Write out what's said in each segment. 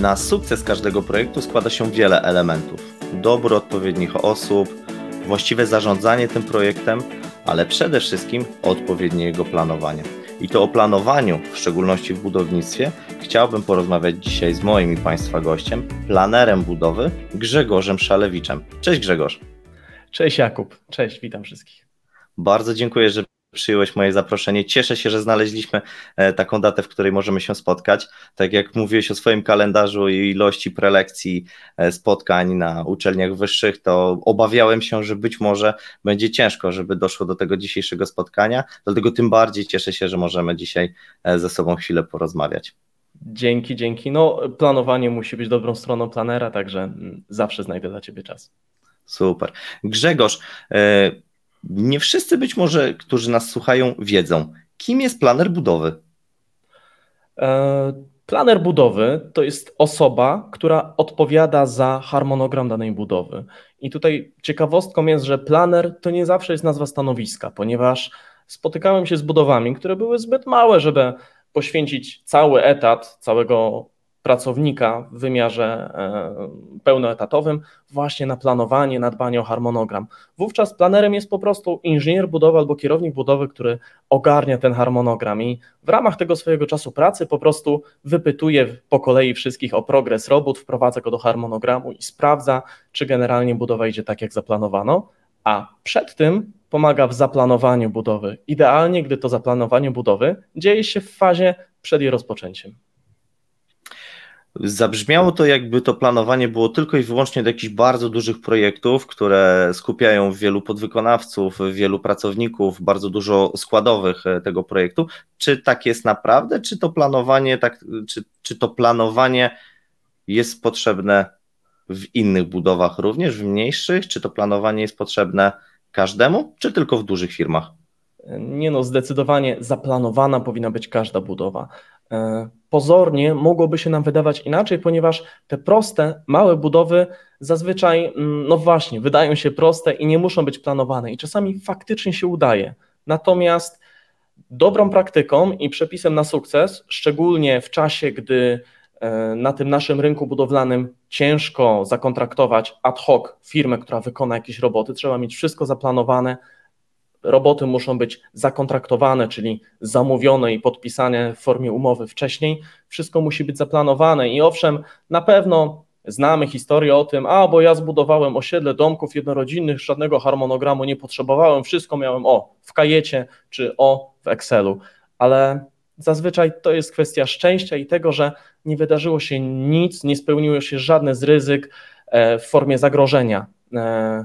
Na sukces każdego projektu składa się wiele elementów. Dobór odpowiednich osób, właściwe zarządzanie tym projektem, ale przede wszystkim odpowiednie jego planowanie. I to o planowaniu, w szczególności w budownictwie, chciałbym porozmawiać dzisiaj z moim i Państwa gościem, planerem budowy Grzegorzem Szalewiczem. Cześć Grzegorz. Cześć Jakub, cześć, witam wszystkich. Bardzo dziękuję, że przyjąłeś moje zaproszenie. Cieszę się, że znaleźliśmy e, taką datę, w której możemy się spotkać. Tak jak mówiłeś o swoim kalendarzu i ilości prelekcji, e, spotkań na uczelniach wyższych, to obawiałem się, że być może będzie ciężko, żeby doszło do tego dzisiejszego spotkania. Dlatego tym bardziej cieszę się, że możemy dzisiaj e, ze sobą chwilę porozmawiać. Dzięki, dzięki. No, planowanie musi być dobrą stroną planera, także mm, zawsze znajdę dla Ciebie czas. Super. Grzegorz, nie wszyscy być może, którzy nas słuchają, wiedzą, kim jest planer budowy. E, planer budowy to jest osoba, która odpowiada za harmonogram danej budowy. I tutaj ciekawostką jest, że planer to nie zawsze jest nazwa stanowiska, ponieważ spotykałem się z budowami, które były zbyt małe, żeby poświęcić cały etat, całego pracownika w wymiarze e, pełnoetatowym właśnie na planowanie, na dbanie o harmonogram. Wówczas planerem jest po prostu inżynier budowy albo kierownik budowy, który ogarnia ten harmonogram i w ramach tego swojego czasu pracy po prostu wypytuje po kolei wszystkich o progres robót, wprowadza go do harmonogramu i sprawdza, czy generalnie budowa idzie tak, jak zaplanowano, a przed tym pomaga w zaplanowaniu budowy. Idealnie, gdy to zaplanowanie budowy dzieje się w fazie przed jej rozpoczęciem. Zabrzmiało to, jakby to planowanie było tylko i wyłącznie do jakichś bardzo dużych projektów, które skupiają wielu podwykonawców, wielu pracowników, bardzo dużo składowych e, tego projektu. Czy tak jest naprawdę, czy to planowanie, tak, czy, czy to planowanie jest potrzebne w innych budowach również, w mniejszych? Czy to planowanie jest potrzebne każdemu, czy tylko w dużych firmach? Nie no, zdecydowanie zaplanowana powinna być każda budowa. E, pozornie mogłoby się nam wydawać inaczej, ponieważ te proste, małe budowy zazwyczaj, mm, no właśnie, wydają się proste i nie muszą być planowane i czasami faktycznie się udaje. Natomiast dobrą praktyką i przepisem na sukces, szczególnie w czasie, gdy e, na tym naszym rynku budowlanym ciężko zakontraktować ad hoc firmę, która wykona jakieś roboty, trzeba mieć wszystko zaplanowane, roboty muszą być zakontraktowane, czyli zamówione i podpisane w formie umowy wcześniej. Wszystko musi być zaplanowane i owszem, na pewno znamy historię o tym, a bo ja zbudowałem osiedle domków jednorodzinnych, żadnego harmonogramu nie potrzebowałem, wszystko miałem o w kajecie czy o w Excelu, ale zazwyczaj to jest kwestia szczęścia i tego, że nie wydarzyło się nic, nie spełniło się żadne z ryzyk e, w formie zagrożenia. E,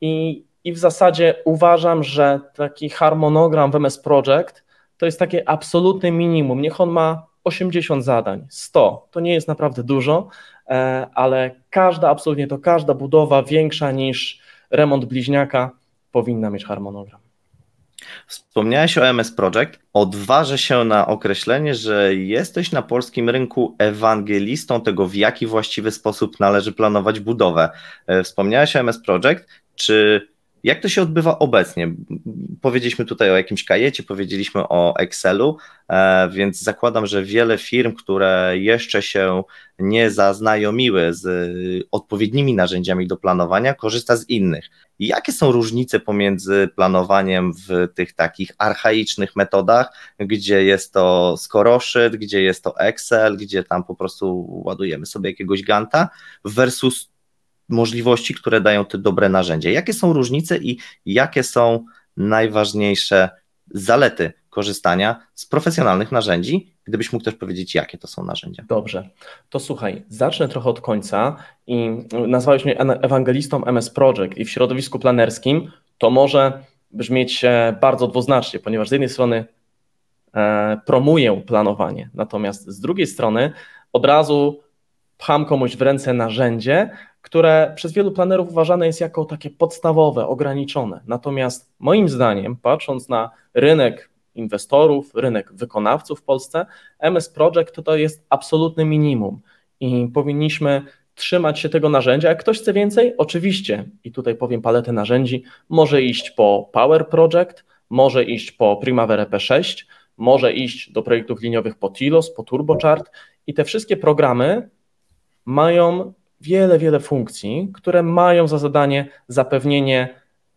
I i w zasadzie uważam, że taki harmonogram w MS Project to jest takie absolutne minimum. Niech on ma 80 zadań, 100. To nie jest naprawdę dużo, e, ale każda, absolutnie to każda budowa większa niż remont bliźniaka powinna mieć harmonogram. Wspomniałeś o MS Project. Odważę się na określenie, że jesteś na polskim rynku ewangelistą tego, w jaki właściwy sposób należy planować budowę. E, wspomniałeś o MS Project. Czy jak to się odbywa obecnie? Powiedzieliśmy tutaj o jakimś kajecie, powiedzieliśmy o Excelu, e, więc zakładam, że wiele firm, które jeszcze się nie zaznajomiły z odpowiednimi narzędziami do planowania, korzysta z innych. Jakie są różnice pomiędzy planowaniem w tych takich archaicznych metodach, gdzie jest to skoroszyt, gdzie jest to Excel, gdzie tam po prostu ładujemy sobie jakiegoś ganta, versus możliwości, które dają te dobre narzędzia. Jakie są różnice i jakie są najważniejsze zalety korzystania z profesjonalnych narzędzi? Gdybyś mógł też powiedzieć, jakie to są narzędzia. Dobrze, to słuchaj, zacznę trochę od końca i nazwałeś mnie ewangelistą MS Project i w środowisku planerskim to może brzmieć bardzo dwuznacznie, ponieważ z jednej strony e, promuję planowanie, natomiast z drugiej strony od razu pcham komuś w ręce narzędzie, które przez wielu planerów uważane jest jako takie podstawowe, ograniczone. Natomiast moim zdaniem, patrząc na rynek inwestorów, rynek wykonawców w Polsce, MS Project to, jest absolutne minimum i powinniśmy trzymać się tego narzędzia. Jak ktoś chce więcej, oczywiście, i tutaj powiem paletę narzędzi, może iść po Power Project, może iść po Primavera P6, może iść do projektów liniowych po Tilos, po TurboChart i te wszystkie programy mają wiele, wiele funkcji, które mają za zadanie zapewnienie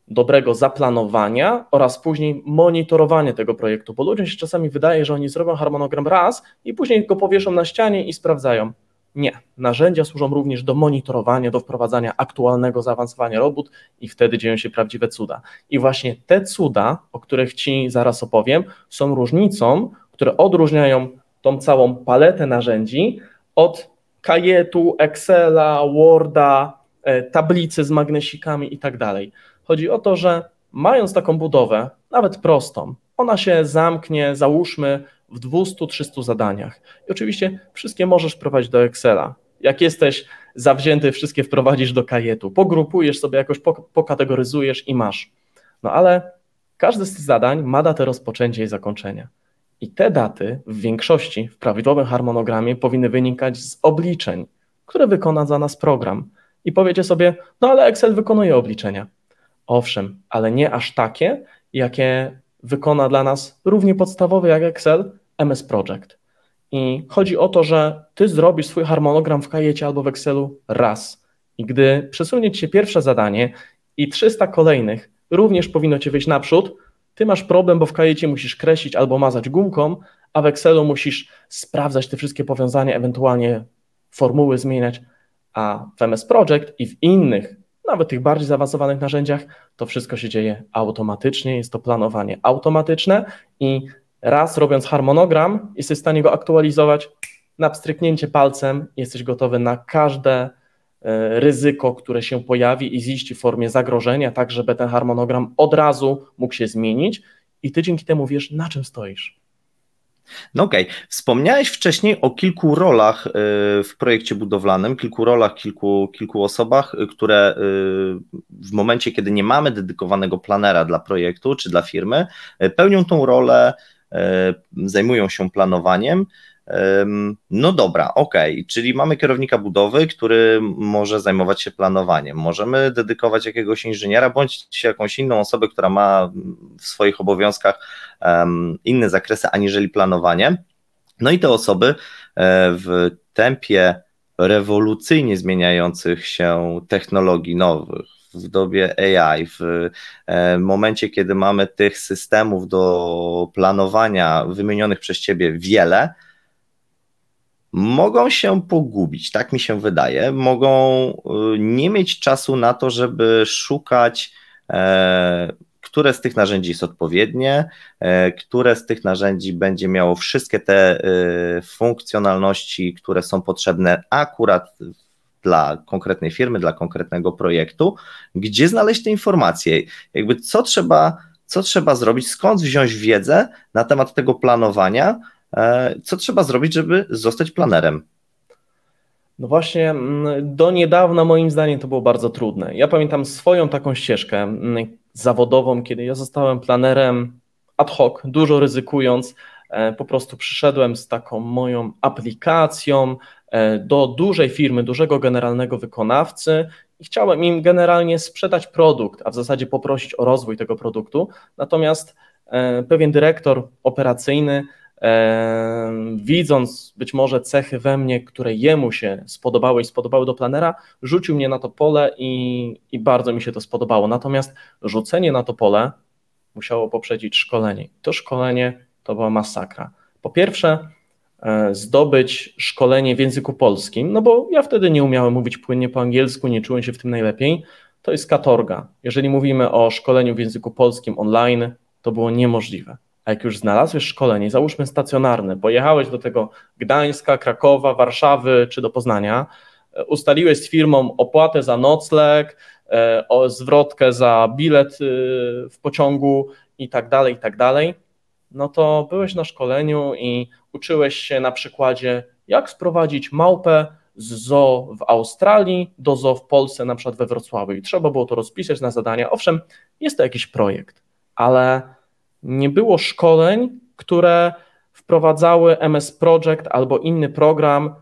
dobrego zaplanowania oraz później monitorowanie tego projektu, bo ludziom się czasami wydaje, że oni zrobią harmonogram raz i później go powieszą na ścianie i sprawdzają. Nie. Narzędzia służą również do monitorowania, do wprowadzania aktualnego zaawansowania robót i wtedy dzieją się prawdziwe cuda. I właśnie te cuda, o których Ci zaraz opowiem, są różnicą, które odróżniają tą całą paletę narzędzi od kajetu, Excela, Worda, e, tablicy z magnesikami i tak dalej. Chodzi o to, że mając taką budowę, nawet prostą, ona się zamknie, załóżmy, w 200-300 zadaniach. I oczywiście wszystkie możesz prowadzić do Excela. Jak jesteś zawzięty, wszystkie wprowadzisz do kajetu, pogrupujesz sobie jakoś, pokategoryzujesz i masz. No ale każde z tych zadań ma datę rozpoczęcia i zakończenia. I te daty w większości w prawidłowym harmonogramie powinny wynikać z obliczeń, które wykona za nas program. I powiecie sobie, no ale Excel wykonuje obliczenia. Owszem, ale nie aż takie, jakie wykona dla nas równie podstawowy jak Excel MS Project. I chodzi o to, że ty zrobisz swój harmonogram w kajecie albo w Excelu raz. I gdy przesunie ci się pierwsze zadanie i 300 kolejnych również powinno cię wyjść naprzód, ty masz problem, bo w kajecie musisz kreślić albo mazać gumką, a w Excelu musisz sprawdzać te wszystkie powiązania, ewentualnie formuły zmieniać, a w MS Project i w innych, nawet tych bardziej zaawansowanych narzędziach, to wszystko się dzieje automatycznie, jest to planowanie automatyczne i raz robiąc harmonogram, jesteś w stanie go aktualizować na pstryknięcie palcem, jesteś gotowy na każde ryzyko, które się pojawi i ziści w formie zagrożenia, tak żeby ten harmonogram od razu mógł się zmienić i ty dzięki temu wiesz, na czym stoisz. No okej, okay. wspomniałeś wcześniej o kilku rolach y, w projekcie budowlanym, kilku rolach, kilku, kilku osobach, y, które w momencie, kiedy nie mamy dedykowanego planera dla projektu czy dla firmy, pełnią tą rolę E, zajmują się planowaniem. No dobra, ok, czyli mamy kierownika budowy, który może zajmować się planowaniem. Możemy dedykować jakiegoś inżyniera bądź jakąś inną osobę, która ma w swoich obowiązkach inne zakresy aniżeli planowanie. No i te osoby e, w tempie rewolucyjnie zmieniających się technologii nowych, w dobie AI, w e, momencie, kiedy mamy tych systemów do planowania wymienionych przez Ciebie wiele, mogą się pogubić, tak mi się wydaje. Mogą e, nie mieć czasu na to, żeby szukać, e, które z tych narzędzi jest odpowiednie, które z tych narzędzi będzie miało wszystkie te funkcjonalności, które są potrzebne akurat dla konkretnej firmy, dla konkretnego projektu, gdzie znaleźć te informacje, jakby co trzeba, co trzeba zrobić, skąd wziąć wiedzę na temat tego planowania, e, co trzeba zrobić, żeby zostać planerem. No właśnie, mm, do niedawna moim zdaniem to było bardzo trudne. Ja pamiętam swoją taką ścieżkę mm, zawodową, kiedy ja zostałem planerem ad hoc, dużo ryzykując, e, po prostu przyszedłem z taką moją aplikacją, E, do dużej firmy, dużego generalnego wykonawcy i chciałem im generalnie sprzedać produkt, a w zasadzie poprosić o rozwój tego produktu. Natomiast e, pewien dyrektor operacyjny, e, widząc być może cechy we mnie, które jemu się spodobały i spodobały do planera, rzucił mnie na to pole i, i bardzo mi się to spodobało. Natomiast rzucenie na to pole musiało poprzedzić szkolenie. To szkolenie to była masakra. Po pierwsze, E, zdobyć szkolenie w języku polskim, no bo ja wtedy nie umiałem mówić płynnie po angielsku, nie czułem się w tym najlepiej, to jest katorga. Jeżeli mówimy o szkoleniu w języku polskim online, to było niemożliwe. A jak już znalazłeś szkolenie, załóżmy stacjonarne, pojechałeś do tego Gdańska, Krakowa, Warszawy czy do Poznania, e, ustaliłeś z firmą opłatę za nocleg, e, zwrotkę za bilet w pociągu i tak dalej, i tak dalej, no to byłeś na szkoleniu i uczyłeś się na przykładzie, jak sprowadzić małpę z zoo w Australii do zoo w Polsce, na przykład we Wrocławiu. I trzeba było to rozpisać na zadania. Owszem, jest to jakiś projekt, ale nie było szkoleń, które wprowadzały MS Project albo inny program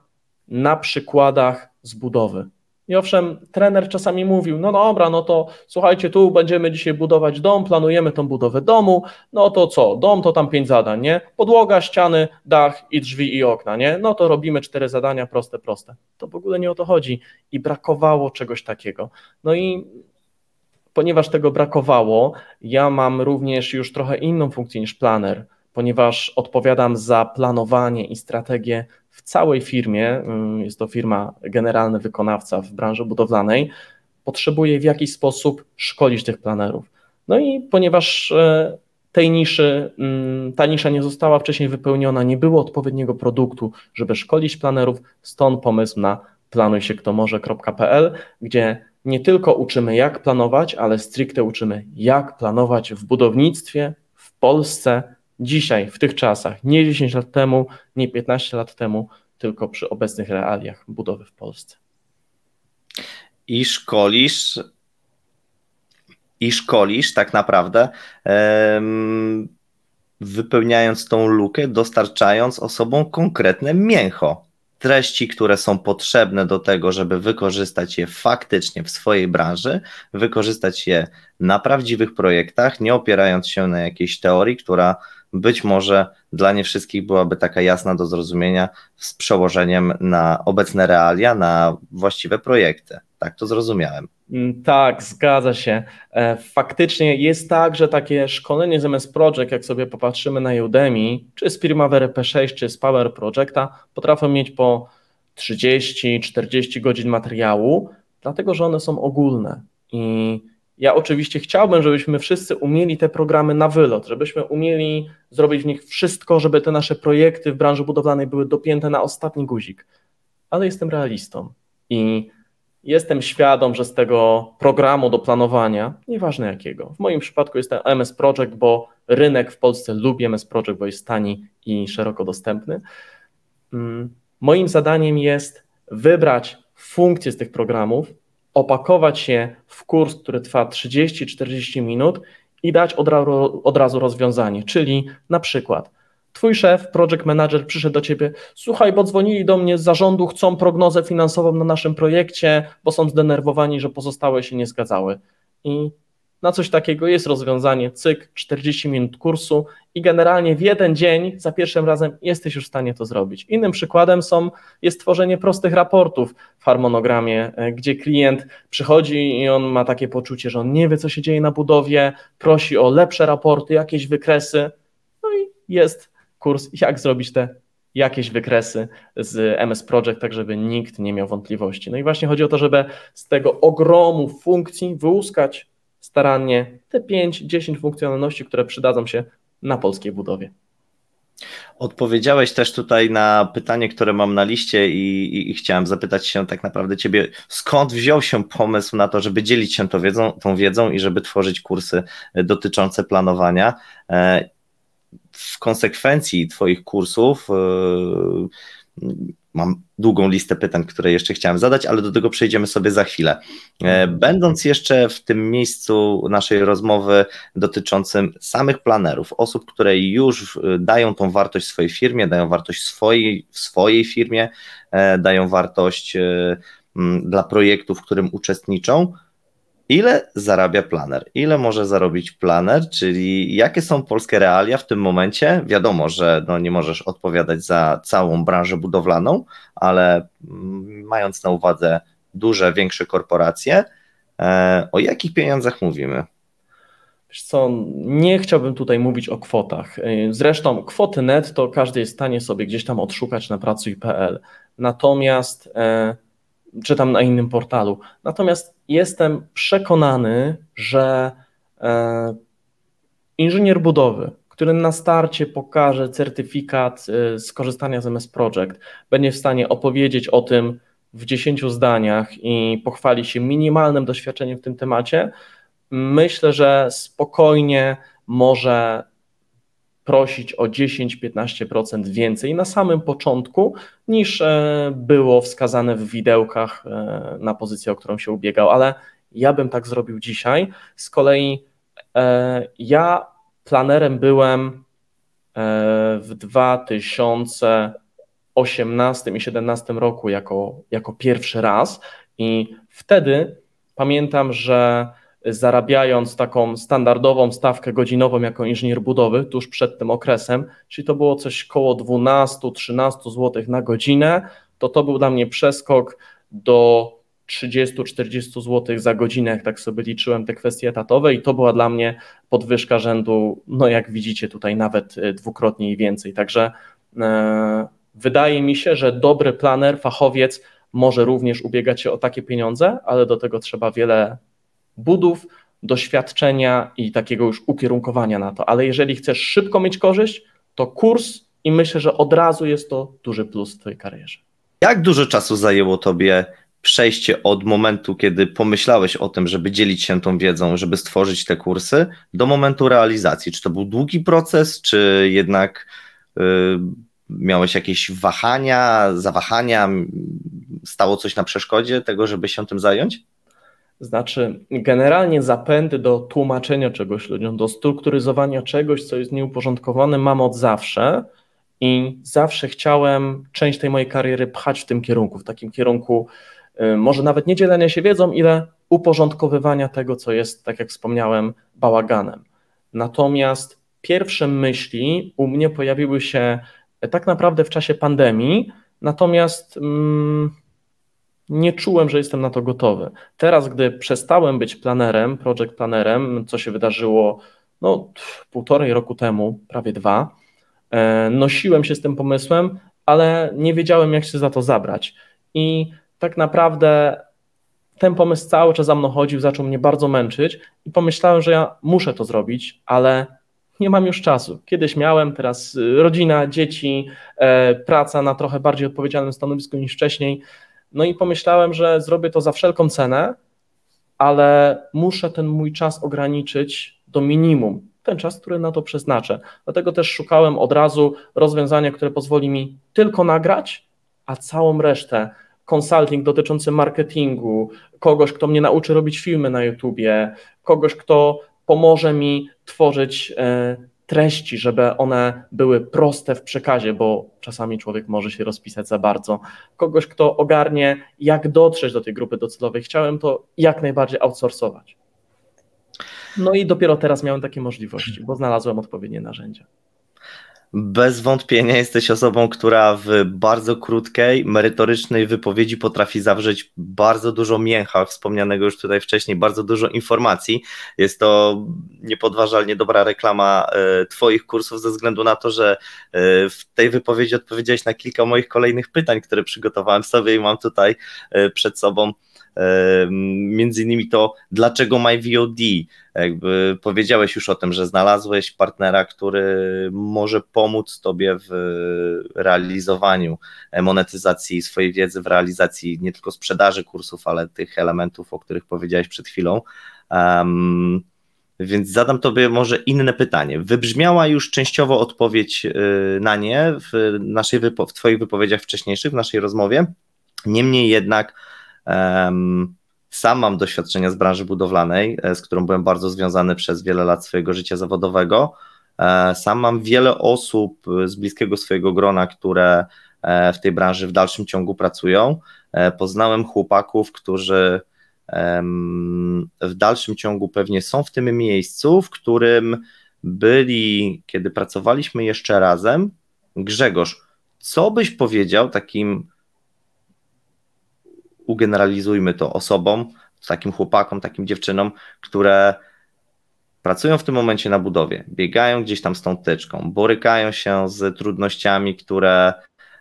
na przykładach z budowy. I owszem, trener czasami mówił, no dobra, no to słuchajcie, tu będziemy dzisiaj budować dom, planujemy tą budowę domu, no to co, dom to tam pięć zadań, nie? Podłoga, ściany, dach i drzwi i okna, nie? No to robimy cztery zadania, proste, proste. To w ogóle nie o to chodzi i brakowało czegoś takiego. No i ponieważ tego brakowało, ja mam również już trochę inną funkcję niż planer, ponieważ odpowiadam za planowanie i strategię w całej firmie, mm, jest to firma generalny wykonawca w branży budowlanej, potrzebuje w jakiś sposób szkolić tych planerów. No i ponieważ e, tej niszy, mm, ta nisza nie została wcześniej wypełniona, nie było odpowiedniego produktu, żeby szkolić planerów, stąd pomysł na planujsiektomoże.pl, gdzie nie tylko uczymy jak planować, ale stricte uczymy jak planować w budownictwie w Polsce dzisiaj, w tych czasach, nie 10 lat temu, nie 15 lat temu, tylko przy obecnych realiach budowy w Polsce. I szkolisz, i szkolisz tak naprawdę, wypełniając tą lukę, dostarczając osobom konkretne mięcho treści, które są potrzebne do tego, żeby wykorzystać je faktycznie w swojej branży, wykorzystać je na prawdziwych projektach, nie opierając się na jakiejś teorii, która być może dla nie wszystkich byłaby taka jasna do zrozumienia z przełożeniem na obecne realia, na właściwe projekty. Tak to zrozumiałem. Mm, tak, zgadza się. E, faktycznie jest tak, że takie szkolenie z MS Project, jak sobie popatrzymy na Udemy, czy z Primavera P6, czy z Power Projecta, potrafią mieć po 30-40 godzin materiału, dlatego że one są ogólne. I ja oczywiście chciałbym, żebyśmy wszyscy umieli te programy na wylot, żebyśmy umieli zrobić w nich wszystko, żeby te nasze projekty w branży budowlanej były dopięte na ostatni guzik. Ale jestem realistą i jestem świadom, że z tego programu do planowania, nieważne jakiego, w moim przypadku jest to MS Project, bo rynek w Polsce lubi MS Project, bo jest tani i szeroko dostępny. Mm, moim zadaniem jest wybrać funkcje z tych programów, opakować je w kurs, który trwa 30-40 minut i dać od, od razu rozwiązanie. Czyli na przykład Twój szef, project manager przyszedł do ciebie, słuchaj, bo dzwonili do mnie z zarządu, chcą prognozę finansową na naszym projekcie, bo są zdenerwowani, że pozostałe się nie zgadzały. I na coś takiego jest rozwiązanie, cyk, 40 minut kursu i generalnie w jeden dzień za pierwszym razem jesteś już w stanie to zrobić. Innym przykładem są, jest tworzenie prostych raportów w harmonogramie, e, gdzie klient przychodzi i on ma takie poczucie, że on nie wie, co się dzieje na budowie, prosi o lepsze raporty, jakieś wykresy, no i jest kurs, jak zrobić te jakieś wykresy z MS Project, tak żeby nikt nie miał wątpliwości. No i właśnie chodzi o to, żeby z tego ogromu funkcji wyłuskać starannie te 5-10 funkcjonalności, które przydadzą się na polskiej budowie. Odpowiedziałeś też tutaj na pytanie, które mam na liście i, i, i, chciałem zapytać się tak naprawdę ciebie, skąd wziął się pomysł na to, żeby dzielić się tą wiedzą, tą wiedzą i żeby tworzyć kursy dotyczące planowania. W konsekwencji Twoich kursów e, mam długą listę pytań, które jeszcze chciałem zadać, ale do tego przejdziemy sobie za chwilę. E. Będąc jeszcze w tym miejscu naszej rozmowy dotyczącym samych planerów, osób, które już dają tą wartość swojej firmie, dają wartość swojej, w swojej firmie, e, dają wartość dla projektu, w którym uczestniczą, Ile zarabia planer? Ile może zarobić planer? Czyli jakie są polskie realia w tym momencie? Wiadomo, że no nie możesz odpowiadać za całą branżę budowlaną, ale mm, mając na uwadze duże, większe korporacje, e, o jakich pieniądzach mówimy? Wiesz co, nie chciałbym tutaj mówić o kwotach. E, zresztą kwoty net to każdy jest w stanie sobie gdzieś tam odszukać na pracuj.pl. Natomiast e, czy tam na innym portalu. Natomiast jestem przekonany, że e, inżynier budowy, który na starcie pokaże certyfikat e, skorzystania z MS Project, będzie w stanie opowiedzieć o tym w 10 zdaniach i pochwali się minimalnym doświadczeniem w tym temacie, myślę, że spokojnie może prosić o 10-15% więcej na samym początku niż e, było wskazane w widełkach e, na pozycję, o którą się ubiegał, ale ja bym tak zrobił dzisiaj. Z kolei e, ja planerem byłem w 2018 i 2017 roku jako, jako pierwszy raz i Wtedy pamiętam, że zarabiając taką standardową stawkę godzinową jako inżynier budowy tuż przed tym okresem, czyli to było coś koło 12-13 zł na godzinę, to to był dla mnie przeskok do 30-40 zł za godzinę, jak tak sobie liczyłem te kwestie etatowe i to była dla mnie podwyżka rzędu, no jak widzicie tutaj nawet e, dwukrotnie i więcej. Także e, wydaje mi się, że dobry planer, fachowiec może również ubiegać się o takie pieniądze, ale do tego trzeba wiele budów, doświadczenia i takiego już ukierunkowania na to. Ale jeżeli chcesz szybko mieć korzyść, to kurs i myślę, że od razu jest to duży plus w Twojej karierze. Jak dużo czasu zajęło Tobie przejście od momentu, kiedy pomyślałeś o tym, żeby dzielić się tą wiedzą, żeby stworzyć te kursy, do momentu realizacji? Czy to był długi proces, czy jednak y, miałeś jakieś wahania, zawahania, stało coś na przeszkodzie tego, żeby się tym zająć? Znaczy, generalnie zapędy do tłumaczenia czegoś ludziom, do strukturyzowania czegoś, co jest nieuporządkowane, mam od zawsze i zawsze chciałem część tej mojej kariery pchać w tym kierunku, w takim kierunku y, może nawet nie dzielenia się wiedzą, ile uporządkowywania tego, co jest, tak jak wspomniałem, bałaganem. Natomiast pierwsze myśli u mnie pojawiły się tak naprawdę w czasie pandemii, natomiast. Mm, nie czułem, że jestem na to gotowy. Teraz, gdy przestałem być planerem, project planerem, co się wydarzyło no, półtorej roku temu, prawie dwa, e, nosiłem się z tym pomysłem, ale nie wiedziałem, jak się za to zabrać. I tak naprawdę ten pomysł cały czas za mną chodził, zaczął mnie bardzo męczyć i pomyślałem, że ja muszę to zrobić, ale nie mam już czasu. Kiedyś miałem, teraz rodzina, dzieci, e, praca na trochę bardziej odpowiedzialnym stanowisku niż wcześniej. No i pomyślałem, że zrobię to za wszelką cenę, ale muszę ten mój czas ograniczyć do minimum, ten czas, który na to przeznaczę. Dlatego też szukałem od razu rozwiązania, które pozwoli mi tylko nagrać, a całą resztę, consulting dotyczący marketingu, kogoś, kto mnie nauczy robić filmy na YouTubie, kogoś, kto pomoże mi tworzyć e, treści, żeby one były proste w przekazie, bo czasami człowiek może się rozpisać za bardzo. Kogoś, kto ogarnie, jak dotrzeć do tej grupy docelowej. Chciałem to jak najbardziej outsourcować. No i dopiero teraz miałem takie możliwości, bo znalazłem odpowiednie narzędzia. Bez wątpienia jesteś osobą, która w bardzo krótkiej, merytorycznej wypowiedzi potrafi zawrzeć bardzo dużo mięcha, wspomnianego już tutaj wcześniej, bardzo dużo informacji. Jest to niepodważalnie dobra reklama e, Twoich kursów, ze względu na to, że e, w tej wypowiedzi odpowiedziałeś na kilka moich kolejnych pytań, które przygotowałem sobie i mam tutaj e, przed sobą między innymi to, dlaczego MyVOD? Jakby powiedziałeś już o tym, że znalazłeś partnera, który może pomóc Tobie w realizowaniu monetyzacji swojej wiedzy, w realizacji nie tylko sprzedaży kursów, ale tych elementów, o których powiedziałeś przed chwilą. Um, więc zadam Tobie może inne pytanie. Wybrzmiała już częściowo odpowiedź y, na nie w, naszej w Twoich wypowiedziach wcześniejszych, w naszej rozmowie. Niemniej jednak sam mam doświadczenia z branży budowlanej, e, z którą byłem bardzo związany przez wiele lat swojego życia zawodowego. E, sam mam wiele osób z bliskiego swojego grona, które e, w tej branży w dalszym ciągu pracują. Poznałem chłopaków, którzy w dalszym ciągu pewnie są w tym miejscu, w którym byli, kiedy pracowaliśmy jeszcze razem. Grzegorz, co byś powiedział takim ugeneralizujmy to osobom, takim chłopakom, takim dziewczynom, które pracują w tym momencie na budowie, biegają gdzieś tam z tą tyczką, borykają się z trudnościami, które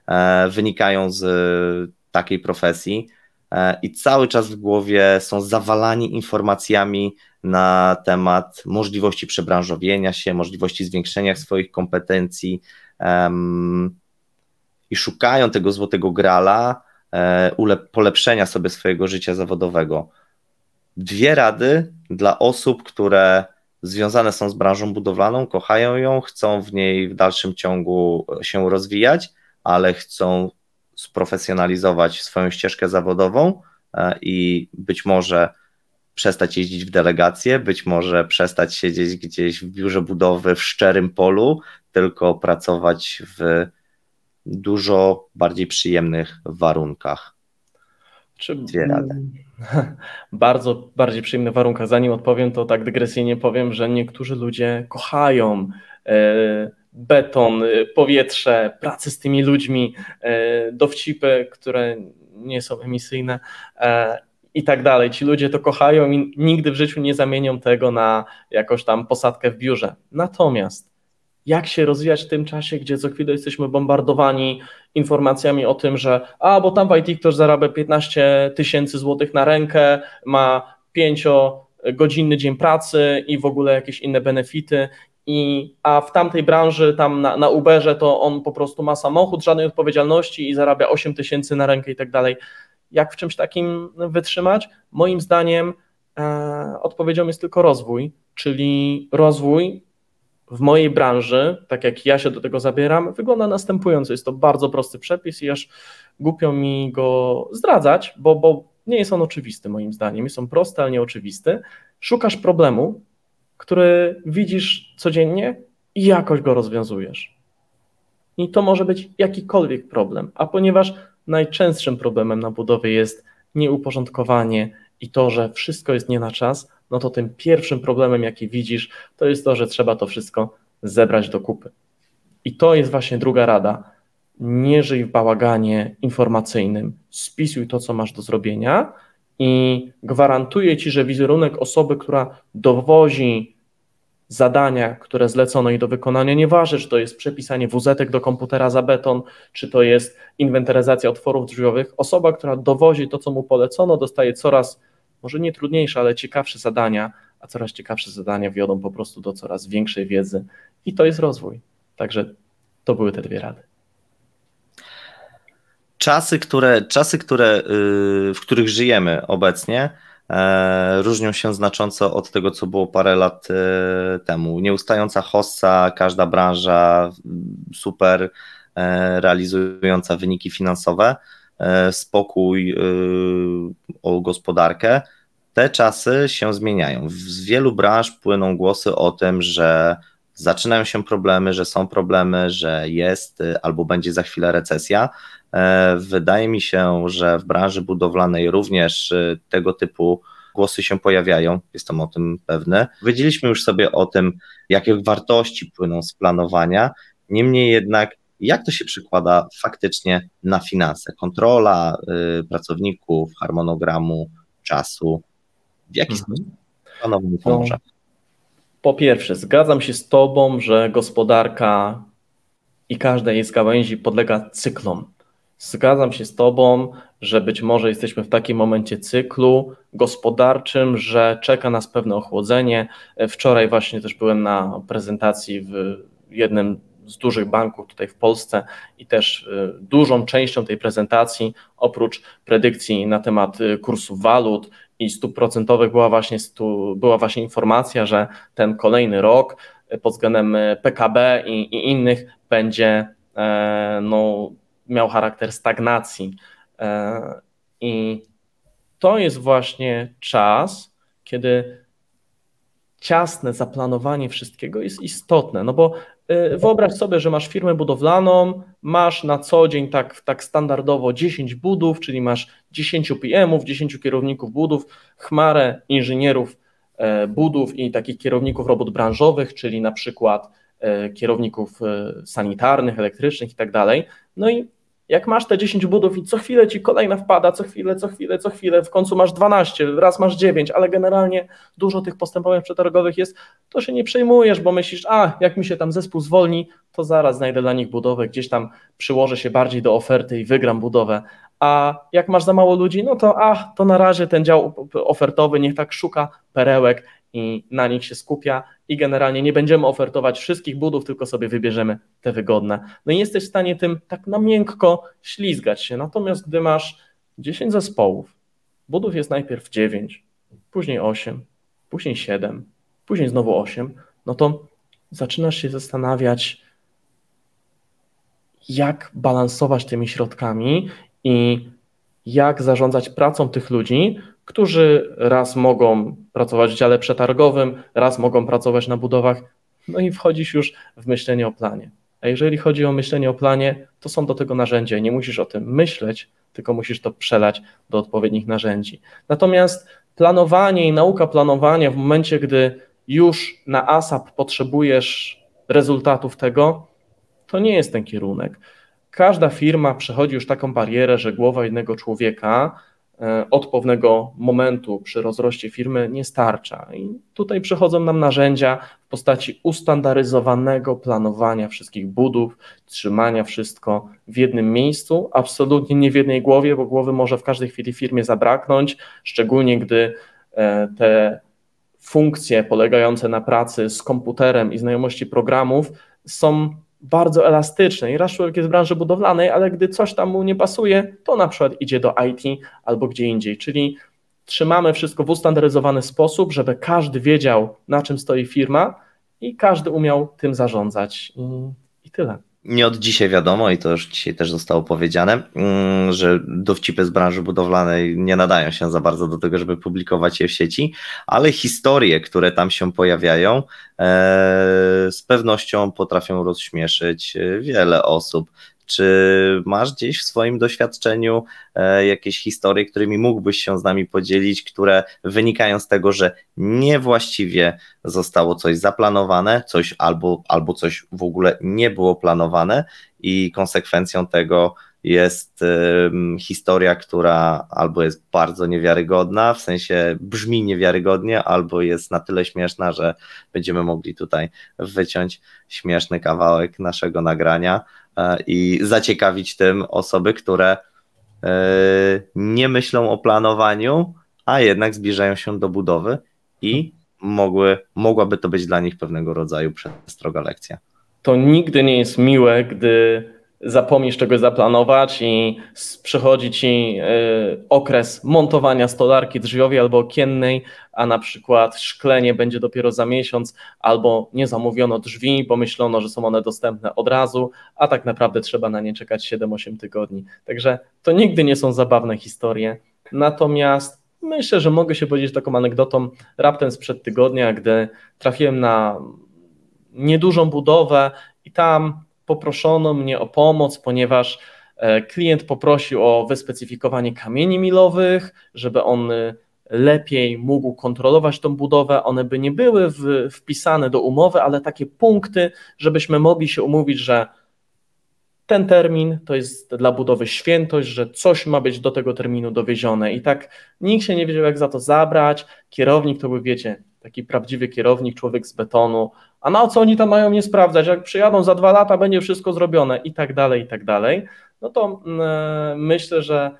e, wynikają z takiej profesji e, i cały czas w głowie są zawalani informacjami na temat możliwości przebranżowienia się, możliwości zwiększenia swoich kompetencji i szukają tego złotego grala, polepszenia sobie swojego życia zawodowego. Dwie rady dla osób, które związane są z branżą budowlaną, kochają ją, chcą w niej w dalszym ciągu się rozwijać, ale chcą sprofesjonalizować swoją ścieżkę zawodową e, i być może przestać jeździć w delegacje, być może przestać siedzieć gdzieś w biurze budowy w szczerym polu, tylko pracować w dużo bardziej przyjemnych warunkach. Czy... Dwie rady. Bardzo bardziej przyjemnych warunkach. Zanim odpowiem, to tak dygresyjnie powiem, że niektórzy ludzie kochają e, beton, e, powietrze, pracę z tymi ludźmi, e, dowcipy, które nie są emisyjne i tak dalej. Ci ludzie to kochają i nigdy w życiu nie zamienią tego na jakąś tam posadkę w biurze. Natomiast jak się rozwijać w tym czasie, gdzie co chwilę jesteśmy bombardowani informacjami o tym, że a, bo tam w IT ktoś zarabia 15 tysięcy złotych na rękę, ma 5-godzinny dzień pracy i w ogóle jakieś inne benefity, i, a w tamtej branży, tam na, na Uberze, to on po prostu ma samochód, żadnej odpowiedzialności i zarabia 8 tysięcy na rękę i tak dalej. Jak w czymś takim wytrzymać? Moim zdaniem e, odpowiedzią jest tylko rozwój, czyli rozwój w mojej branży, tak jak ja się do tego zabieram, wygląda następująco. Jest to bardzo prosty przepis i aż głupio mi go zdradzać, bo, bo nie jest on oczywisty moim zdaniem. Jest on prosty, ale nie oczywisty. Szukasz problemu, który widzisz codziennie i jakoś go rozwiązujesz. I to może być jakikolwiek problem, a ponieważ najczęstszym problemem na budowie jest nieuporządkowanie i to, że wszystko jest nie na czas, no to tym pierwszym problemem, jaki widzisz, to jest to, że trzeba to wszystko zebrać do kupy. I to jest właśnie druga rada. Nie żyj w bałaganie informacyjnym, spisuj to, co masz do zrobienia i gwarantuję Ci, że wizerunek osoby, która dowozi zadania, które zlecono i do wykonania, nieważne, czy to jest przepisanie wuzetek do komputera za beton, czy to jest inwentaryzacja otworów drzwiowych, osoba, która dowozi to, co mu polecono, dostaje coraz może nie trudniejsze, ale ciekawsze zadania, a coraz ciekawsze zadania wiodą po prostu do coraz większej wiedzy i to jest rozwój. Także to były te dwie rady. Czasy, które, czasy, które, yy, w których żyjemy obecnie, e, różnią się znacząco od tego, co było parę lat e, temu. Nieustająca hossa, każda branża super e, realizująca wyniki finansowe. E, spokój e, o gospodarkę, te czasy się zmieniają. Z wielu branż płyną głosy o tym, że zaczynają się problemy, że są problemy, że jest e, albo będzie za chwilę recesja. Wydaje mi się, że w branży budowlanej również tego typu głosy się pojawiają, jestem o tym pewny. Wiedzieliśmy już sobie o tym, jakie wartości płyną z planowania, niemniej jednak jak to się przekłada faktycznie na finanse? Kontrola y, pracowników, harmonogramu, czasu, w jaki mhm. sposób panowie mi pomoże? No, po pierwsze, zgadzam się z Tobą, że gospodarka i każda jej z gałęzi podlega cyklom. Zgadzam się z Tobą, że być może jesteśmy w takim momencie cyklu gospodarczym, że czeka nas pewne ochłodzenie. Wczoraj właśnie też byłem na prezentacji w jednym z dużych banków tutaj w Polsce i też y, dużą częścią tej prezentacji, oprócz predykcji na temat y, kursów walut i stóp procentowych, była właśnie, była właśnie informacja, że ten kolejny rok y, pod względem PKB i, i innych będzie e, no, miał charakter stagnacji. E, I to jest właśnie czas, kiedy ciasne zaplanowanie wszystkiego jest istotne, no bo wyobraź sobie, że masz firmę budowlaną, masz na co dzień tak, tak standardowo 10 budów, czyli masz 10 PM-ów, 10 kierowników budów, chmarę inżynierów e, budów i takich kierowników robót branżowych, czyli na przykład e, kierowników e, sanitarnych, elektrycznych i tak dalej. No i jak masz te 10 budów i co chwilę ci kolejna wpada, co chwilę, co chwilę, co chwilę, w końcu masz 12, raz masz 9, ale generalnie dużo tych postępowań przetargowych jest, to się nie przejmujesz, bo myślisz, a jak mi się tam zespół zwolni, to zaraz znajdę dla nich budowę, gdzieś tam przyłożę się bardziej do oferty i wygram budowę. A jak masz za mało ludzi, no to a, to na razie ten dział ofertowy niech tak szuka perełek na nich się skupia i generalnie nie będziemy ofertować wszystkich budów, tylko sobie wybierzemy te wygodne. No i jesteś w stanie tym tak na miękko ślizgać się. Natomiast gdy masz 10 zespołów, budów jest najpierw 9, później 8, później 7, później znowu 8, no to zaczynasz się zastanawiać, jak balansować tymi środkami i jak zarządzać pracą tych ludzi, którzy raz mogą pracować w dziale przetargowym, raz mogą pracować na budowach, no i wchodzisz już w myślenie o planie. A jeżeli chodzi o myślenie o planie, to są do tego narzędzia, nie musisz o tym myśleć, tylko musisz to przelać do odpowiednich narzędzi. Natomiast planowanie i nauka planowania w momencie, gdy już na ASAP potrzebujesz rezultatów tego, to nie jest ten kierunek. Każda firma przechodzi już taką barierę, że głowa jednego człowieka od pewnego momentu przy rozroście firmy nie starcza. I tutaj przychodzą nam narzędzia w postaci ustandaryzowanego planowania wszystkich budów, trzymania wszystko w jednym miejscu, absolutnie nie w jednej głowie, bo głowy może w każdej chwili firmie zabraknąć, szczególnie gdy e, te funkcje polegające na pracy z komputerem i znajomości programów są bardzo elastyczne. I człowiek jest w branży budowlanej, ale gdy coś tam mu nie pasuje, to na przykład idzie do IT albo gdzie indziej, czyli trzymamy wszystko w ustandaryzowany sposób, żeby każdy wiedział, na czym stoi firma i każdy umiał tym zarządzać. I, i tyle nie od dzisiaj wiadomo, i to już dzisiaj też zostało powiedziane, mm, że dowcipy z branży budowlanej nie nadają się za bardzo do tego, żeby publikować je w sieci, ale historie, które tam się pojawiają, e, z pewnością potrafią rozśmieszyć e, wiele osób. Czy masz gdzieś w swoim doświadczeniu e, jakieś historie, którymi mógłbyś się z nami podzielić, które wynikają z tego, że niewłaściwie zostało coś zaplanowane, coś albo, albo coś w ogóle nie było planowane i konsekwencją tego jest historia, która albo jest bardzo niewiarygodna, w sensie brzmi niewiarygodnie, albo jest na tyle śmieszna, że będziemy mogli tutaj wyciąć śmieszny kawałek naszego nagrania. e, i zaciekawić tym osoby, które e, nie myślą o planowaniu, a jednak zbliżają się do budowy i mogły, mogłaby to być dla nich pewnego rodzaju przestroga lekcja. To nigdy nie jest miłe, gdy zapomnisz czegoś zaplanować i przychodzi ci y, okres montowania stolarki drzwiowej albo okiennej, a na przykład szklenie będzie dopiero za miesiąc, albo nie zamówiono drzwi, bo myślono, że są one dostępne od razu, a tak naprawdę trzeba na nie czekać 7-8 tygodni. Także to nigdy nie są zabawne historie. Natomiast myślę, że mogę się powiedzieć taką anegdotą raptem sprzed tygodnia, gdy trafiłem na niedużą budowę i tam poproszono mnie o pomoc, ponieważ e, klient poprosił o wyspecyfikowanie kamieni milowych, żeby on e, lepiej mógł kontrolować tą budowę. One by nie były w, wpisane do umowy, ale takie punkty, żebyśmy mogli się umówić, że ten termin to jest dla budowy świętość, że coś ma być do tego terminu dowiezione. I tak nikt się nie wiedział, jak za to zabrać. Kierownik to był, wiecie, taki prawdziwy kierownik, człowiek z betonu, a na co oni tam mają nie sprawdzać, jak przyjadą za dwa lata, będzie wszystko zrobione i tak dalej, i tak dalej, no to yy, myślę, że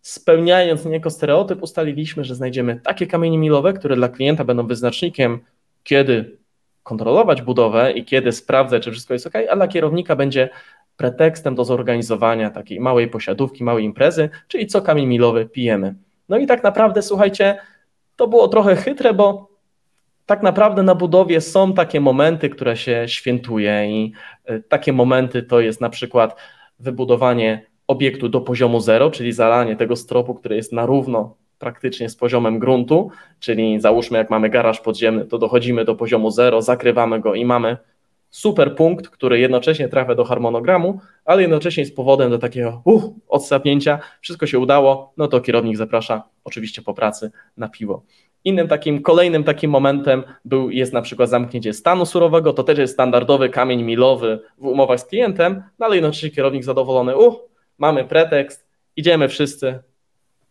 spełniając niejako stereotyp, ustaliliśmy, że znajdziemy takie kamienie milowe, które dla klienta będą wyznacznikiem, kiedy kontrolować budowę i kiedy sprawdzać, czy wszystko jest ok, a dla kierownika będzie pretekstem do zorganizowania takiej małej posiadówki, małej imprezy, czyli co kamień milowy pijemy. No i tak naprawdę, słuchajcie, to było trochę chytre, bo tak naprawdę na budowie są takie momenty, które się świętuje i e, takie momenty to jest na przykład wybudowanie obiektu do poziomu zero, czyli zalanie tego stropu, który jest na równo praktycznie z poziomem gruntu, czyli załóżmy jak mamy garaż podziemny, to dochodzimy do poziomu zero, zakrywamy go i mamy super punkt, który jednocześnie trafia do harmonogramu, ale jednocześnie jest powodem do takiego uh, odsapnięcia, wszystko się udało, no to kierownik zaprasza oczywiście po pracy na piwo. Innym takim, kolejnym takim momentem był, jest na przykład zamknięcie stanu surowego, to też jest standardowy kamień milowy w umowach z klientem, no ale jednocześnie kierownik zadowolony, uh, mamy pretekst, idziemy wszyscy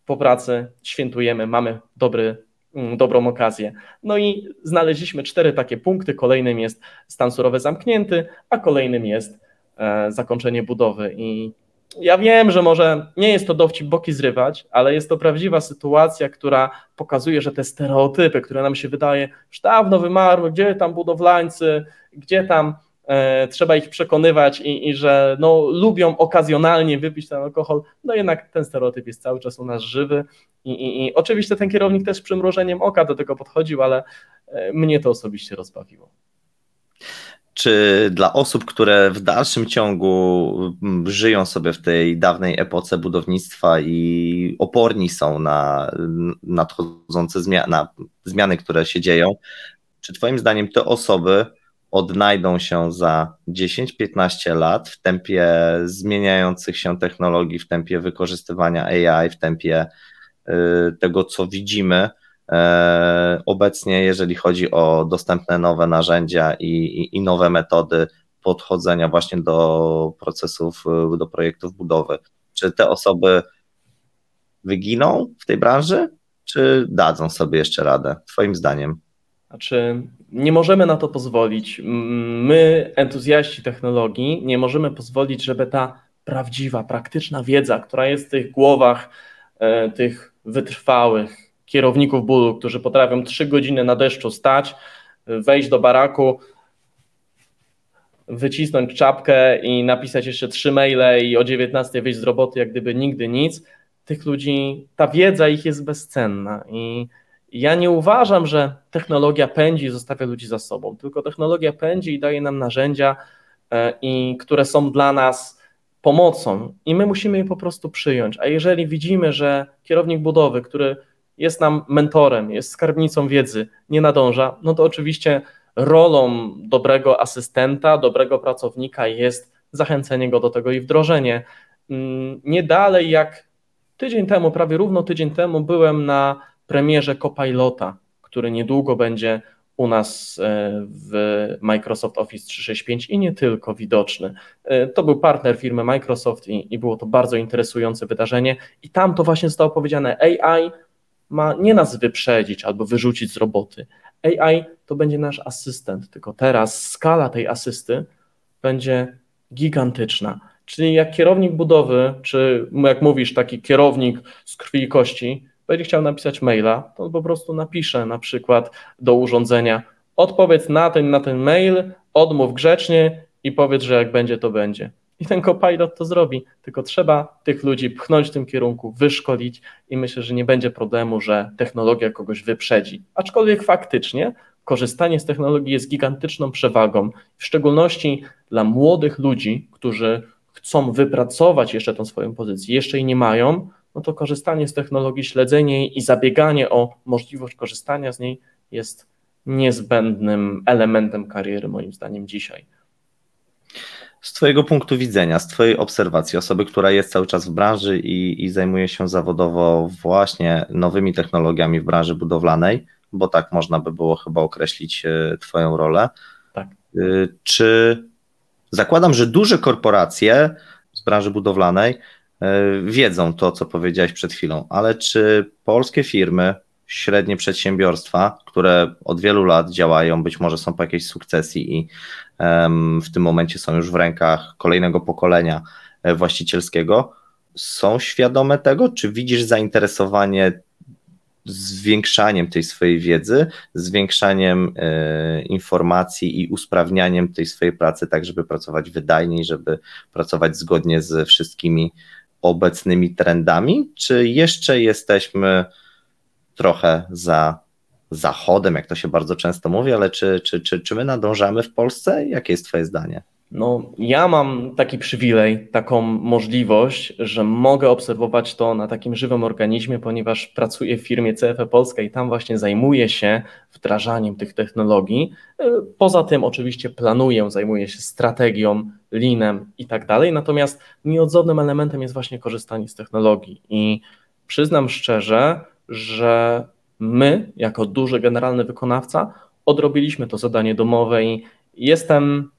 po pracy, świętujemy, mamy dobry, mm, dobrą okazję. No i znaleźliśmy cztery takie punkty, kolejnym jest stan surowy zamknięty, a kolejnym jest e, zakończenie budowy. I ja wiem, że może nie jest to dowcip boki zrywać, ale jest to prawdziwa sytuacja, która pokazuje, że te stereotypy, które nam się wydaje już dawno wymarły, gdzie tam budowlańcy, gdzie tam e, trzeba ich przekonywać i, i, że no, lubią okazjonalnie wypić ten alkohol, no jednak ten stereotyp jest cały czas u nas żywy i, i, i oczywiście ten kierownik też z przymrużeniem oka do tego podchodził, ale e, mnie to osobiście rozbawiło czy dla osób, które w dalszym ciągu mm, żyją sobie w tej dawnej epoce budownictwa i oporni są na nadchodzące zmiany, na zmiany, które się dzieją, czy Twoim zdaniem te osoby odnajdą się za 10-15 lat w tempie zmieniających się technologii, w tempie wykorzystywania AI, w tempie y, tego, co widzimy obecnie, jeżeli chodzi o dostępne nowe narzędzia i, i, i nowe metody podchodzenia właśnie do procesów, do projektów budowy. Czy te osoby wyginą w tej branży, czy dadzą sobie jeszcze radę, Twoim zdaniem? Znaczy, nie możemy na to pozwolić. My, entuzjaści technologii, nie możemy pozwolić, żeby ta prawdziwa, praktyczna wiedza, która jest w tych głowach e, tych wytrwałych kierowników bólu, którzy potrafią trzy godziny na deszczu stać, wejść do baraku, wycisnąć czapkę i napisać jeszcze trzy maile i o 19 wyjść z roboty, jak gdyby nigdy nic. Tych ludzi, ta wiedza ich jest bezcenna i ja nie uważam, że technologia pędzi i zostawia ludzi za sobą, tylko technologia pędzi i daje nam narzędzia, e, i, które są dla nas pomocą i my musimy je po prostu przyjąć. A jeżeli widzimy, że kierownik budowy, który jest nam mentorem, jest skarbnicą wiedzy, nie nadąża, no to oczywiście rolą dobrego asystenta, dobrego pracownika jest zachęcenie go do tego i wdrożenie. Mm, nie dalej jak tydzień temu, prawie równo tydzień temu byłem na premierze Copilota, który niedługo będzie u nas e, w Microsoft Office 365 i nie tylko widoczny. E, to był partner firmy Microsoft i, i było to bardzo interesujące wydarzenie. I tam to właśnie zostało powiedziane: AI ma nie nas wyprzedzić albo wyrzucić z roboty. AI to będzie nasz asystent, tylko teraz skala tej asysty będzie gigantyczna. Czyli jak kierownik budowy, czy jak mówisz, taki kierownik z krwi i kości, będzie chciał napisać maila, to on po prostu napisze na przykład do urządzenia odpowiedz na ten, na ten mail, odmów grzecznie i powiedz, że jak będzie, to będzie. I ten copilot to zrobi, tylko trzeba tych ludzi pchnąć w tym kierunku, wyszkolić i myślę, że nie będzie problemu, że technologia kogoś wyprzedzi. Aczkolwiek faktycznie korzystanie z technologii jest gigantyczną przewagą, w szczególności dla młodych ludzi, którzy chcą wypracować jeszcze tą swoją pozycję, jeszcze jej nie mają, no to korzystanie z technologii, śledzenie jej i zabieganie o możliwość korzystania z niej jest niezbędnym elementem kariery, moim zdaniem, dzisiaj. Z Twojego punktu widzenia, z Twojej obserwacji, osoby, która jest cały czas w branży i, i zajmuje się zawodowo właśnie nowymi technologiami w branży budowlanej, bo tak można by było chyba określić e, Twoją rolę. Tak. E, czy zakładam, że duże korporacje z branży budowlanej E, wiedzą to, co powiedziałeś przed chwilą, ale czy polskie firmy, średnie przedsiębiorstwa, które od wielu lat działają, być może są po jakiejś sukcesji i w tym momencie są już w rękach kolejnego pokolenia e, właścicielskiego, są świadome tego? Czy widzisz zainteresowanie zwiększaniem tej swojej wiedzy, zwiększaniem e, informacji i usprawnianiem tej swojej pracy, tak żeby pracować wydajniej, żeby pracować zgodnie z wszystkimi obecnymi trendami, czy jeszcze jesteśmy trochę za zachodem, jak to się bardzo często mówi, ale czy, czy, czy, czy my nadążamy w Polsce? Jakie jest Twoje zdanie? No, ja mam taki przywilej, taką możliwość, że mogę obserwować to na takim żywym organizmie, ponieważ pracuję w firmie CFE Polska i tam właśnie zajmuję się wdrażaniem tych technologii. Poza tym, oczywiście, planuję, zajmuję się strategią, linem i tak dalej. Natomiast nieodzownym elementem jest właśnie korzystanie z technologii. I przyznam szczerze, że my, jako duży generalny wykonawca, odrobiliśmy to zadanie domowe i jestem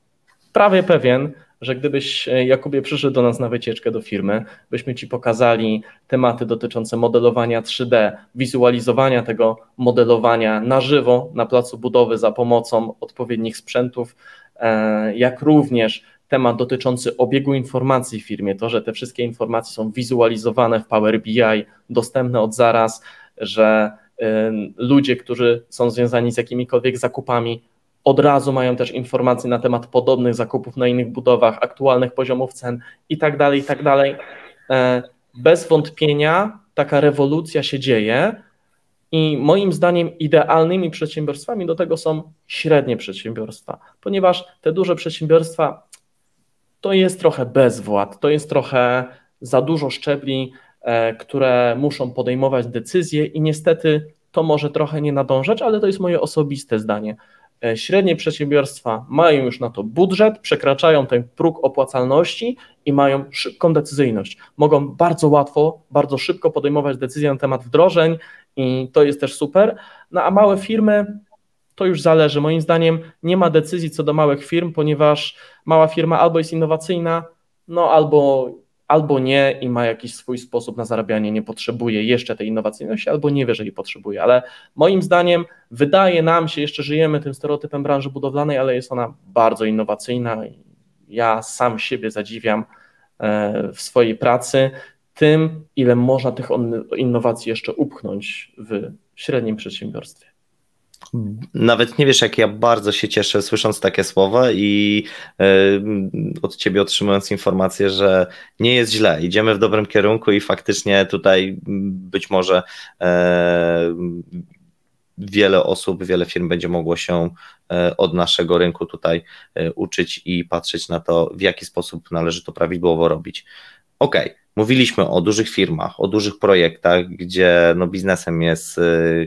prawie pewien, że gdybyś, e, Jakubie, przyszedł do nas na wycieczkę do firmy, byśmy Ci pokazali tematy dotyczące modelowania 3D, wizualizowania tego modelowania na żywo na placu budowy za pomocą odpowiednich sprzętów, e, jak również temat dotyczący obiegu informacji w firmie, to, że te wszystkie informacje są wizualizowane w Power BI, dostępne od zaraz, że ludzie, którzy są związani z jakimikolwiek zakupami, od razu mają też informacje na temat podobnych zakupów na innych budowach, aktualnych poziomów cen i tak dalej, i tak. E, bez wątpienia taka rewolucja się dzieje i moim zdaniem idealnymi przedsiębiorstwami do tego są średnie przedsiębiorstwa, ponieważ te duże przedsiębiorstwa to jest trochę bezwład, to jest trochę za dużo szczebli, e, które muszą podejmować decyzje i niestety to może trochę nie nadążać, ale to jest moje osobiste zdanie. E, średnie przedsiębiorstwa mają już na to budżet, przekraczają ten próg opłacalności i mają szybką decyzyjność. Mogą bardzo łatwo, bardzo szybko podejmować decyzje na temat wdrożeń i to jest też super. No a małe firmy to już zależy. Moim zdaniem nie ma decyzji co do małych firm, ponieważ mała firma albo jest innowacyjna, no albo albo nie i ma jakiś swój sposób na zarabianie, nie potrzebuje jeszcze tej innowacyjności, albo nie wie, że jej potrzebuje. Ale moim zdaniem wydaje nam się, jeszcze żyjemy tym stereotypem branży budowlanej, ale jest ona bardzo innowacyjna. Ja sam siebie zadziwiam e, w swojej pracy tym, ile można tych innowacji jeszcze upchnąć w średnim przedsiębiorstwie. Nawet nie wiesz, jak ja bardzo się cieszę słysząc takie słowa i e, od ciebie otrzymując informację, że nie jest źle, idziemy w dobrym kierunku i faktycznie tutaj być może e, wiele osób, wiele firm będzie mogło się e, od naszego rynku tutaj uczyć i patrzeć na to, w jaki sposób należy to prawidłowo robić. OK, mówiliśmy o dużych firmach, o dużych projektach, gdzie no biznesem jest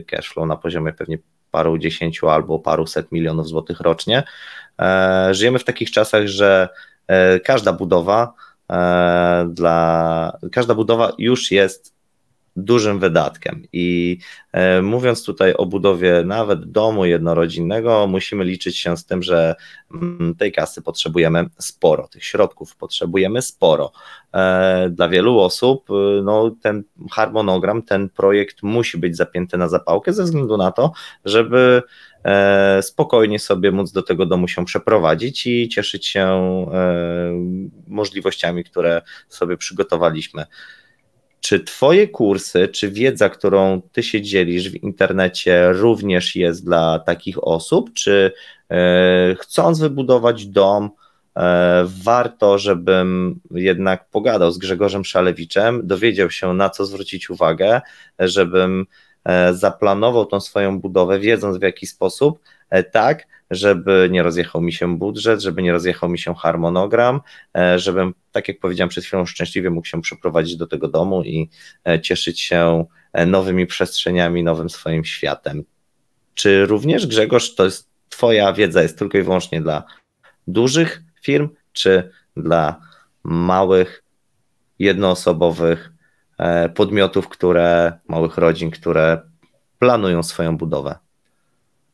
cashflow na poziomie pewnie paru dziesięciu albo paru set milionów złotych rocznie. E, żyjemy w takich czasach, że e, każda budowa e, dla każda budowa już jest dużym wydatkiem. I e, mówiąc tutaj o budowie nawet domu jednorodzinnego, musimy liczyć się z tym, że mm, tej kasy potrzebujemy sporo, tych środków potrzebujemy sporo. E, dla wielu osób e, no, ten harmonogram, ten projekt musi być zapięty na zapałkę ze względu na to, żeby spokojnie sobie móc do tego domu się przeprowadzić i cieszyć się możliwościami, które sobie przygotowaliśmy. Czy Twoje kursy, czy wiedza, którą Ty się dzielisz w internecie, również jest dla takich osób? Czy e, chcąc wybudować dom, e, warto, żebym jednak pogadał z Grzegorzem Szalewiczem, dowiedział się, na co zwrócić uwagę, żebym e, zaplanował tą swoją budowę, wiedząc w jaki sposób, tak, żeby nie rozjechał mi się budżet, żeby nie rozjechał mi się harmonogram, e, żebym, tak jak powiedziałem przed chwilą, szczęśliwie mógł się przeprowadzić do tego domu i e, cieszyć się e, nowymi przestrzeniami, nowym swoim światem. Czy również, Grzegorz, to jest Twoja wiedza jest tylko i wyłącznie dla dużych firm, czy dla małych, jednoosobowych podmiotów, które, małych rodzin, które planują swoją budowę?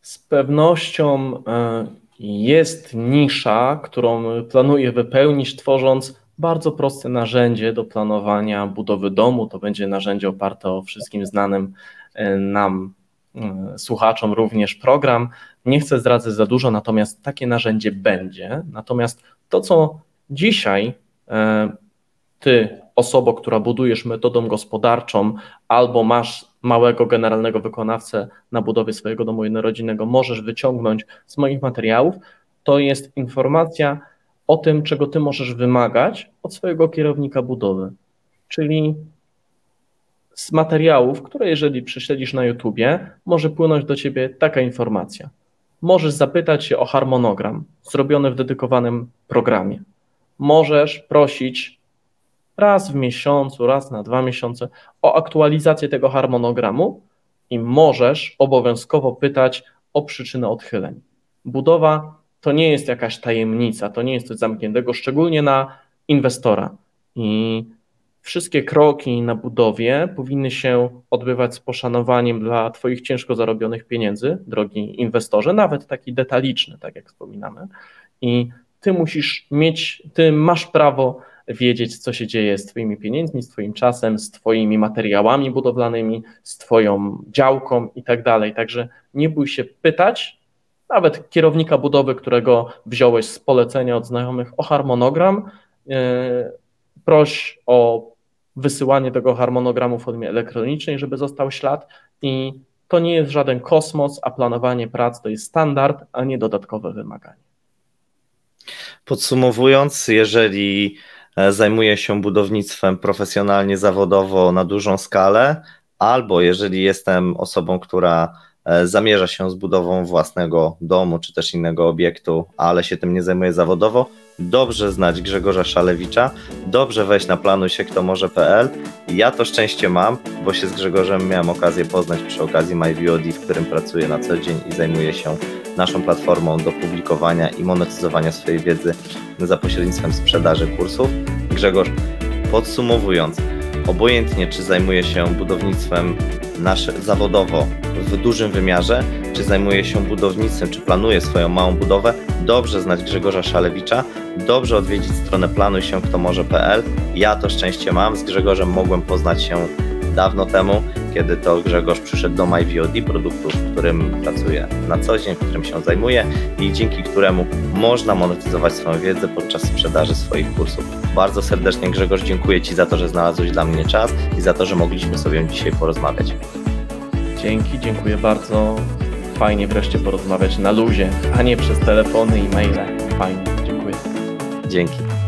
Z pewnością e, jest nisza, którą planuję wypełnić, tworząc bardzo proste narzędzie do planowania budowy domu. To będzie narzędzie oparte o wszystkim znanym e, nam e, słuchaczom również program. Nie chcę zdradzać za dużo, natomiast takie narzędzie będzie. Natomiast to, co dzisiaj ty, osoba, która budujesz metodą gospodarczą, albo masz małego generalnego wykonawcę na budowie swojego domu jednorodzinnego, możesz wyciągnąć z moich materiałów, to jest informacja o tym, czego ty możesz wymagać od swojego kierownika budowy. Czyli z materiałów, które jeżeli prześledzisz na YouTubie, może płynąć do ciebie taka informacja. Możesz zapytać się o harmonogram zrobiony w dedykowanym programie. Możesz prosić raz w miesiącu, raz na dwa miesiące o aktualizację tego harmonogramu i możesz obowiązkowo pytać o przyczynę odchyleń. Budowa to nie jest jakaś tajemnica, to nie jest coś zamkniętego, szczególnie na inwestora. I wszystkie kroki na budowie powinny się odbywać z poszanowaniem dla Twoich ciężko zarobionych pieniędzy, drogi inwestorze, nawet taki detaliczny, tak jak wspominamy. I Ty musisz mieć, Ty masz prawo wiedzieć, co się dzieje z Twoimi pieniędzmi, z Twoim czasem, z Twoimi materiałami budowlanymi, z Twoją działką i tak dalej. Także nie bój się pytać, nawet kierownika budowy, którego wziąłeś z polecenia od znajomych o harmonogram, e, proś o wysyłanie tego harmonogramu w formie elektronicznej, żeby został ślad i to nie jest żaden kosmos, a planowanie prac to jest standard, a nie dodatkowe wymaganie. Podsumowując, jeżeli E, zajmuję się budownictwem profesjonalnie, zawodowo na dużą skalę, albo jeżeli jestem osobą, która e, zamierza się z budową własnego domu czy też innego obiektu, ale się tym nie zajmuje zawodowo, dobrze znać Grzegorza Szalewicza, dobrze wejść na planujsiektomoże.pl. Ja to szczęście mam, bo się z Grzegorzem miałem okazję poznać przy okazji MyVOD, w którym pracuję na co dzień i zajmuję się naszą platformą do publikowania i monetyzowania swojej wiedzy za pośrednictwem sprzedaży kursów. Grzegorz, podsumowując, obojętnie czy zajmuje się budownictwem nasze, zawodowo w dużym wymiarze, czy zajmuje się budownictwem, czy planuje swoją małą budowę, dobrze znać Grzegorza Szalewicza, dobrze odwiedzić stronę planujsięktomoże.pl. Ja to szczęście mam, z Grzegorzem mogłem poznać się dawno temu, kiedy to Grzegorz przyszedł do MyVOD, produktu, w którym pracuję na co dzień, w którym się zajmuję i dzięki któremu można monetyzować swoją wiedzę podczas sprzedaży swoich kursów. Bardzo serdecznie Grzegorz dziękuję Ci za to, że znalazłeś dla mnie czas i za to, że mogliśmy sobie dzisiaj porozmawiać. Dzięki, dziękuję bardzo. Fajnie wreszcie porozmawiać na luzie, a nie przez telefony i maile. Fajnie, dziękuję. Dzięki.